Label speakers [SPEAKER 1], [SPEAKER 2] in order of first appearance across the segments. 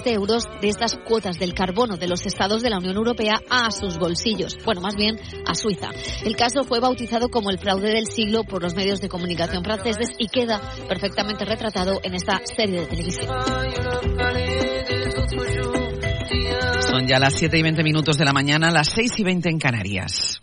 [SPEAKER 1] de euros de estas cuotas del carbono de los estados de la Unión Europea a sus bolsillos, bueno, más bien a Suiza. El caso fue bautizado como el fraude del siglo por los medios de comunicación franceses y queda perfectamente retratado en esta serie de televisión.
[SPEAKER 2] Son ya las 7 y 20 minutos de la mañana, las 6 y 20 en Canarias.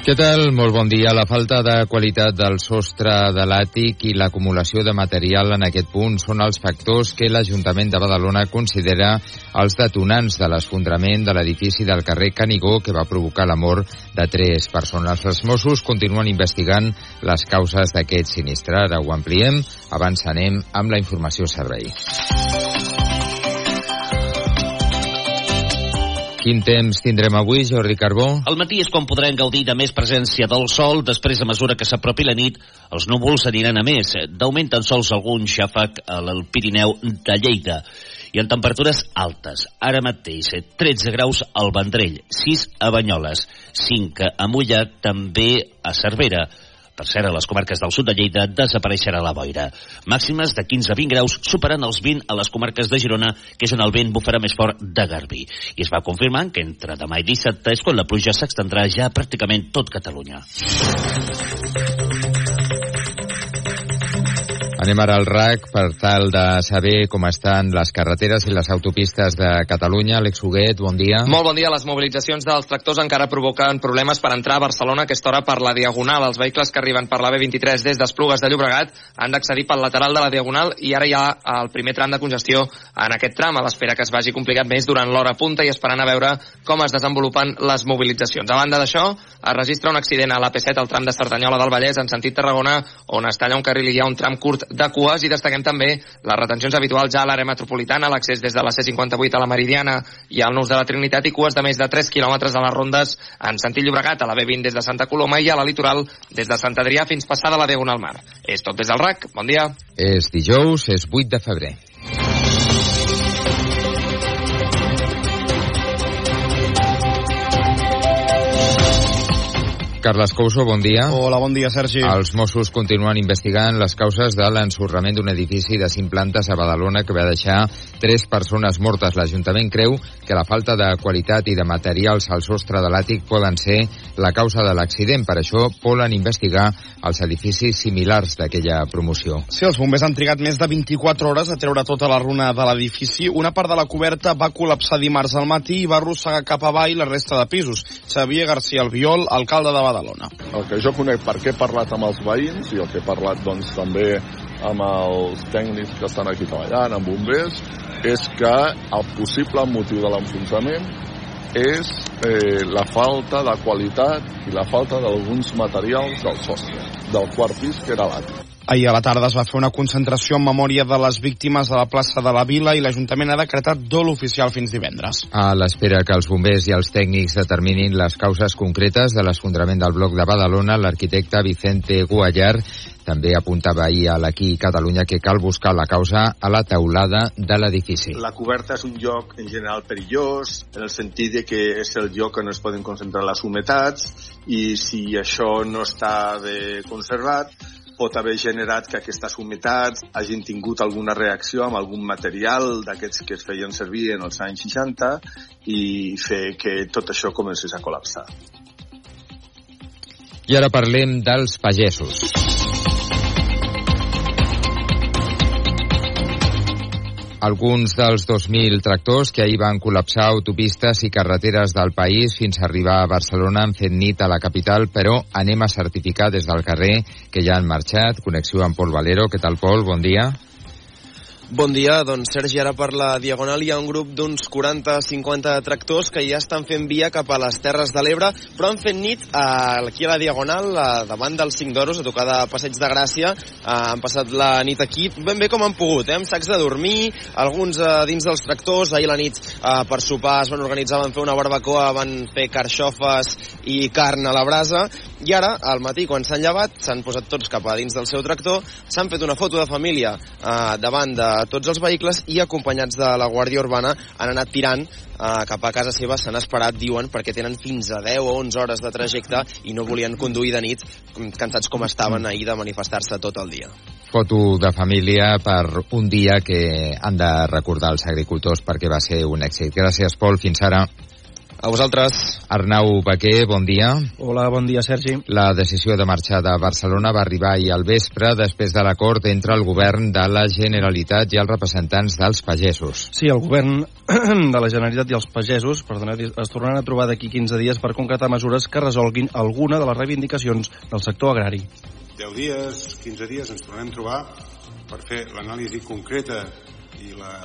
[SPEAKER 3] Què tal? Molt bon dia. La falta de qualitat del sostre de l'àtic i l'acumulació de material en aquest punt són els factors que l'Ajuntament de Badalona considera els detonants de l'esfondrament de l'edifici del carrer Canigó que va provocar la mort de tres persones. Els Mossos continuen investigant les causes d'aquest sinistre. Ara ho ampliem. Abans anem amb la informació servei. Quin temps tindrem avui, Jordi Carbó?
[SPEAKER 4] Al matí és quan podrem gaudir de més presència del sol, després a mesura que s'apropi la nit, els núvols aniran a més. D'augment tan sols algun xàfec al Pirineu de Lleida. I en temperatures altes. Ara mateix, 13 graus al Vendrell, 6 a Banyoles, 5 a Molla, també a Cervera, per cert, a les comarques del sud de Lleida desapareixerà la boira. Màximes de 15 a 20 graus, superant els 20 a les comarques de Girona, que és on el vent bufarà més fort de Garbí. I es va confirmant que entre demà i dissabte és quan la pluja s'extendrà ja pràcticament tot Catalunya.
[SPEAKER 3] Anem ara al RAC per tal de saber com estan les carreteres i les autopistes de Catalunya. Alex Huguet, bon dia.
[SPEAKER 5] Molt bon dia. Les mobilitzacions dels tractors encara provoquen problemes per entrar a Barcelona a aquesta hora per la Diagonal. Els vehicles que arriben per la B23 des d'Esplugues de Llobregat han d'accedir pel lateral de la Diagonal i ara hi ha el primer tram de congestió en aquest tram, a l'espera que es vagi complicat més durant l'hora punta i esperant a veure com es desenvolupen les mobilitzacions. A banda d'això, es registra un accident a l'AP7 al tram de Cerdanyola del Vallès en sentit Tarragona, on es talla un carril i hi ha un tram curt de cues i destaquem també les retencions habituals ja a l'àrea metropolitana, l'accés des de la C58 a la Meridiana i al Nus de la Trinitat i cues de més de 3 quilòmetres a les rondes en sentit Llobregat, a la B20 des de Santa Coloma i a la litoral des de Sant Adrià fins passada la Diagonal Mar. És tot des del RAC. Bon dia.
[SPEAKER 3] És dijous, és 8 de febrer. Carles Couso, bon dia.
[SPEAKER 6] Hola, bon dia, Sergi.
[SPEAKER 3] Els Mossos continuen investigant les causes de l'ensorrament d'un edifici de cinc plantes a Badalona que va deixar tres persones mortes. L'Ajuntament creu que la falta de qualitat i de materials al sostre de l'àtic poden ser la causa de l'accident. Per això volen investigar els edificis similars d'aquella promoció.
[SPEAKER 6] Sí, els bombers han trigat més de 24 hores a treure tota la runa de l'edifici. Una part de la coberta va col·lapsar dimarts al matí i va arrossegar cap avall la resta de pisos. Xavier García Albiol, alcalde de Badalona.
[SPEAKER 7] El que jo conec perquè he parlat amb els veïns i el que he parlat doncs, també amb els tècnics que estan aquí treballant, amb bombers, és que el possible motiu de l'enfonsament és eh, la falta de qualitat i la falta d'alguns materials del sostre, del quart pis que era l'àtic.
[SPEAKER 6] Ahir a la tarda es va fer una concentració en memòria de les víctimes de la plaça de la Vila i l'Ajuntament ha decretat dol oficial fins divendres.
[SPEAKER 3] A l'espera que els bombers i els tècnics determinin les causes concretes de l'esfondrament del bloc de Badalona, l'arquitecte Vicente Guallar també apuntava ahir a l'Aquí Catalunya que cal buscar la causa a la teulada de l'edifici.
[SPEAKER 8] La coberta és un lloc en general perillós, en el sentit de que és el lloc on es poden concentrar les humetats i si això no està bé conservat, pot haver generat que aquestes humitats hagin tingut alguna reacció amb algun material d'aquests que es feien servir en els anys 60 i fer que tot això comencés a col·lapsar.
[SPEAKER 3] I ara parlem dels pagesos. Alguns dels 2.000 tractors que ahir van col·lapsar autopistes i carreteres del país fins a arribar a Barcelona han fet nit a la capital, però anem a certificar des del carrer que ja han marxat. Connexió amb Pol Valero. Què tal, Pol? Bon dia.
[SPEAKER 9] Bon dia, doncs Sergi, ara per la Diagonal hi ha un grup d'uns 40-50 tractors que ja estan fent via cap a les Terres de l'Ebre, però han fet nit eh, aquí a la Diagonal, eh, davant dels 5 d'Oros, a tocar de Passeig de Gràcia, eh, han passat la nit aquí. Ben bé com han pogut, eh, amb sacs de dormir, alguns eh, dins dels tractors, ahir la nit eh, per sopar es van organitzar, van fer una barbacoa, van fer carxofes i carn a la brasa, i ara, al matí, quan s'han llevat, s'han posat tots cap a dins del seu tractor, s'han fet una foto de família eh, davant de tots els vehicles i acompanyats de la Guàrdia Urbana han anat tirant eh, cap a casa seva, s'han esperat, diuen, perquè tenen fins a 10 o 11 hores de trajecte i no volien conduir de nit, cansats com estaven ahir de manifestar-se tot el dia.
[SPEAKER 3] Foto de família per un dia que han de recordar els agricultors perquè va ser un èxit. Gràcies, Pol. Fins ara.
[SPEAKER 9] A vosaltres.
[SPEAKER 3] Arnau Baquer, bon dia.
[SPEAKER 10] Hola, bon dia, Sergi.
[SPEAKER 3] La decisió de marxar de Barcelona va arribar ahir al vespre després de l'acord entre el govern de la Generalitat i els representants dels pagesos.
[SPEAKER 10] Sí, el govern de la Generalitat i els pagesos perdona, es tornaran a trobar d'aquí 15 dies per concretar mesures que resolguin alguna de les reivindicacions del sector agrari.
[SPEAKER 11] 10 dies, 15 dies ens tornarem a trobar per fer l'anàlisi concreta i la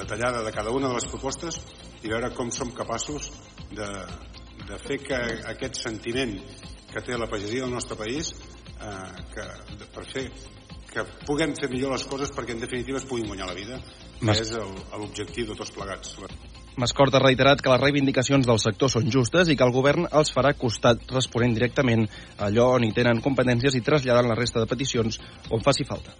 [SPEAKER 11] detallada de cada una de les propostes i veure com som capaços de, de fer que aquest sentiment que té la pagesia del nostre país eh, que, de, per fer que puguem fer millor les coses perquè en definitiva es puguin guanyar la vida que és l'objectiu de tots plegats
[SPEAKER 10] Mascort ha reiterat que les reivindicacions del sector són justes i que el govern els farà costat responent directament allò on hi tenen competències i traslladant la resta de peticions on faci falta.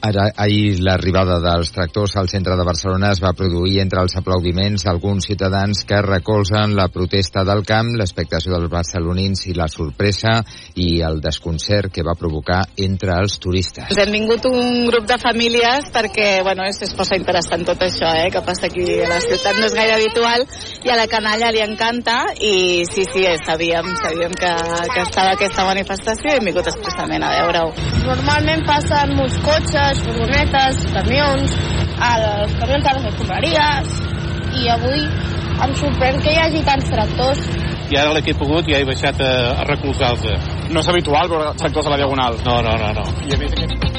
[SPEAKER 3] Ara, ahir l'arribada dels tractors al centre de Barcelona es va produir entre els aplaudiments d'alguns ciutadans que recolzen la protesta del camp, l'expectació dels barcelonins i la sorpresa i el desconcert que va provocar entre els turistes.
[SPEAKER 12] Hem vingut un grup de famílies perquè bueno, és, és força interessant tot això eh, que passa aquí a la ciutat, no és gaire habitual i a la canalla li encanta i sí, sí, sabíem, sabíem que, que estava aquesta manifestació i hem vingut expressament a veure-ho.
[SPEAKER 13] Normalment passen molts cotxes les furgonetes, camions, els camions a les escombraries i avui em sorprèn que hi hagi tants tractors.
[SPEAKER 14] I ara l'he pogut i he baixat a, a recolzar-los.
[SPEAKER 15] No és habitual veure tractors a la Diagonal.
[SPEAKER 14] No, no, no. no.
[SPEAKER 15] I a més,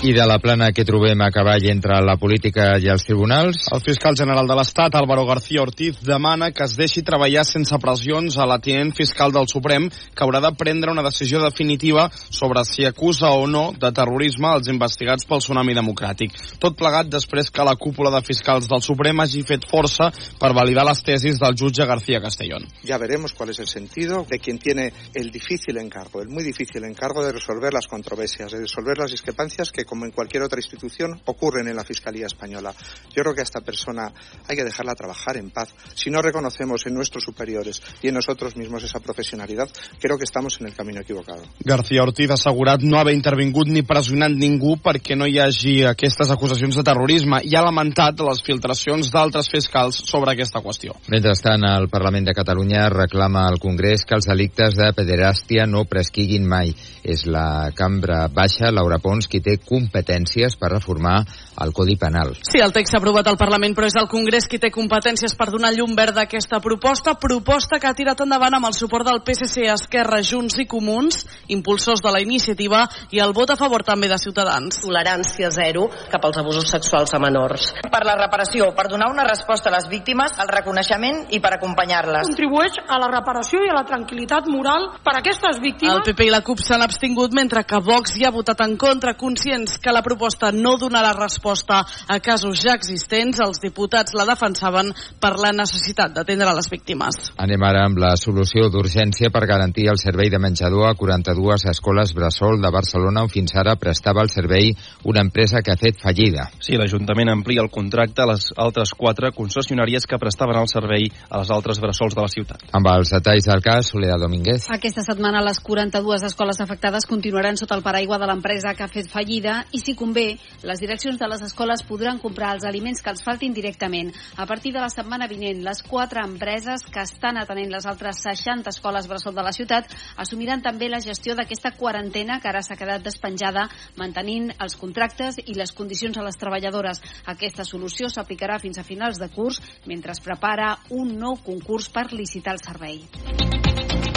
[SPEAKER 3] i de la plana que trobem a cavall entre la política i els tribunals?
[SPEAKER 6] El fiscal general de l'Estat, Álvaro García Ortiz, demana que es deixi treballar sense pressions a la tinent fiscal del Suprem, que haurà de prendre una decisió definitiva sobre si acusa o no de terrorisme als investigats pel tsunami democràtic. Tot plegat després que la cúpula de fiscals del Suprem hagi fet força per validar les tesis del jutge García Castellón.
[SPEAKER 16] Ya veremos cuál es el sentido de quien tiene el difícil encargo, el muy difícil encargo de resolver las controversias, de resolver las discrepancias que como en cualquier otra institución, ocurren en la Fiscalía Española. Yo creo que a esta persona hay que dejarla trabajar en paz. Si no reconocemos en nuestros superiores y en nosotros mismos esa professionalitat, creo que estamos en el camino equivocado.
[SPEAKER 6] García Ortiz ha assegurat no haver intervingut ni pressionat ningú perquè no hi hagi aquestes acusacions de terrorisme i ha lamentat les filtracions d'altres fiscals sobre aquesta qüestió.
[SPEAKER 3] Mentrestant, el Parlament de Catalunya reclama al Congrés que els delictes de pederàstia no presquiguin mai. És la cambra baixa, Laura Pons, qui té competències per reformar el Codi Penal.
[SPEAKER 17] Sí, el text s'ha aprovat al Parlament, però és el Congrés qui té competències per donar llum verda a aquesta proposta, proposta que ha tirat endavant amb el suport del PSC, Esquerra, Junts i Comuns, impulsors de la iniciativa, i el vot a favor també de Ciutadans.
[SPEAKER 18] Tolerància zero cap als abusos sexuals a menors.
[SPEAKER 19] Per la reparació, per donar una resposta a les víctimes, al reconeixement i per acompanyar-les.
[SPEAKER 20] Contribueix a la reparació i a la tranquil·litat moral per a aquestes víctimes.
[SPEAKER 17] El PP i la CUP s'han abstingut mentre que Vox hi ha votat en contra, conscients que la proposta no donarà resposta a casos ja existents, els diputats la defensaven per la necessitat d'atendre les víctimes.
[SPEAKER 3] Anem ara amb la solució d'urgència per garantir el servei de menjador a 42 escoles Bressol de Barcelona on fins ara prestava el servei una empresa que ha fet fallida.
[SPEAKER 10] Sí, l'Ajuntament amplia el contracte a les altres quatre concessionàries que prestaven el servei a les altres bressols de la ciutat.
[SPEAKER 3] Amb els detalls del cas, Soledad Domínguez.
[SPEAKER 1] Aquesta setmana les 42 escoles afectades continuaran sota el paraigua de l'empresa que ha fet fallida i si convé, les direccions de les escoles podran comprar els aliments que els faltin directament. A partir de la setmana vinent, les quatre empreses que estan atenent les altres 60 escoles bressol de la ciutat assumiran també la gestió d'aquesta quarantena que ara s'ha quedat despenjada, mantenint els contractes i les condicions a les treballadores. Aquesta solució s'aplicarà fins a finals de curs mentre es prepara un nou concurs per licitar el servei.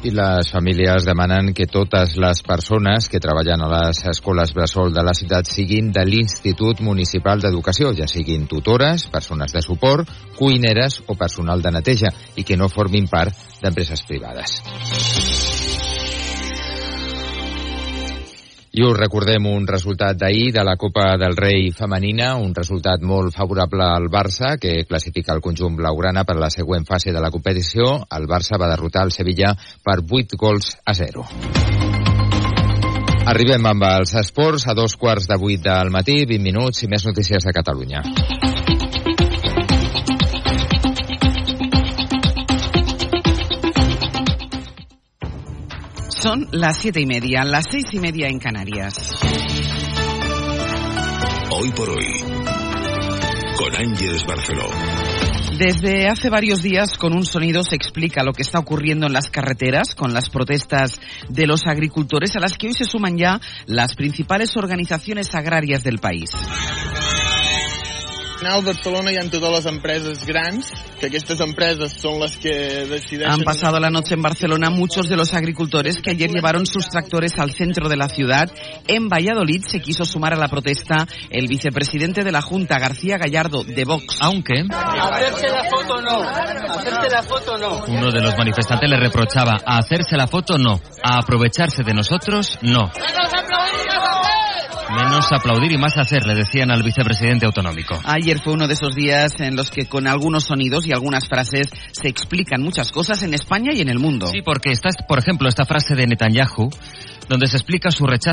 [SPEAKER 3] I les famílies demanen que totes les persones que treballen a les escoles bressol de la ciutat siguin de l'Institut Municipal d'Educació, ja siguin tutores, persones de suport, cuineres o personal de neteja, i que no formin part d'empreses privades. I us recordem un resultat d'ahir de la Copa del Rei femenina, un resultat molt favorable al Barça, que classifica el conjunt blaugrana per la següent fase de la competició. El Barça va derrotar el Sevilla per 8 gols a 0. Arribem amb els esports a dos quarts de vuit del matí, 20 minuts i més notícies de Catalunya.
[SPEAKER 21] Son las siete y media, las seis y media en Canarias.
[SPEAKER 22] Hoy por hoy, con Ángeles Barceló.
[SPEAKER 21] Desde hace varios días, con un sonido se explica lo que está ocurriendo en las carreteras con las protestas de los agricultores a las que hoy se suman ya las principales organizaciones agrarias del país.
[SPEAKER 23] Al Barcelona hi ha totes les empreses grans, que aquestes empreses són les que decideixen...
[SPEAKER 21] Han pasado la noche en Barcelona muchos de los agricultores que ayer llevaron sus tractores al centro de la ciudad. En Valladolid se quiso sumar a la protesta el vicepresidente de la Junta, García Gallardo, de Vox.
[SPEAKER 24] Aunque...
[SPEAKER 25] Hacerse la foto no, hacerse la foto no.
[SPEAKER 24] Uno de los manifestantes le reprochaba a hacerse la foto no, a aprovecharse de nosotros no. Menos aplaudir y más hacer, le decían al vicepresidente autonómico.
[SPEAKER 21] Ayer fue uno de esos días en los que con algunos sonidos y algunas frases se explican muchas cosas en España y en el mundo.
[SPEAKER 24] Sí, porque está, por ejemplo, esta frase de Netanyahu, donde se explica su rechazo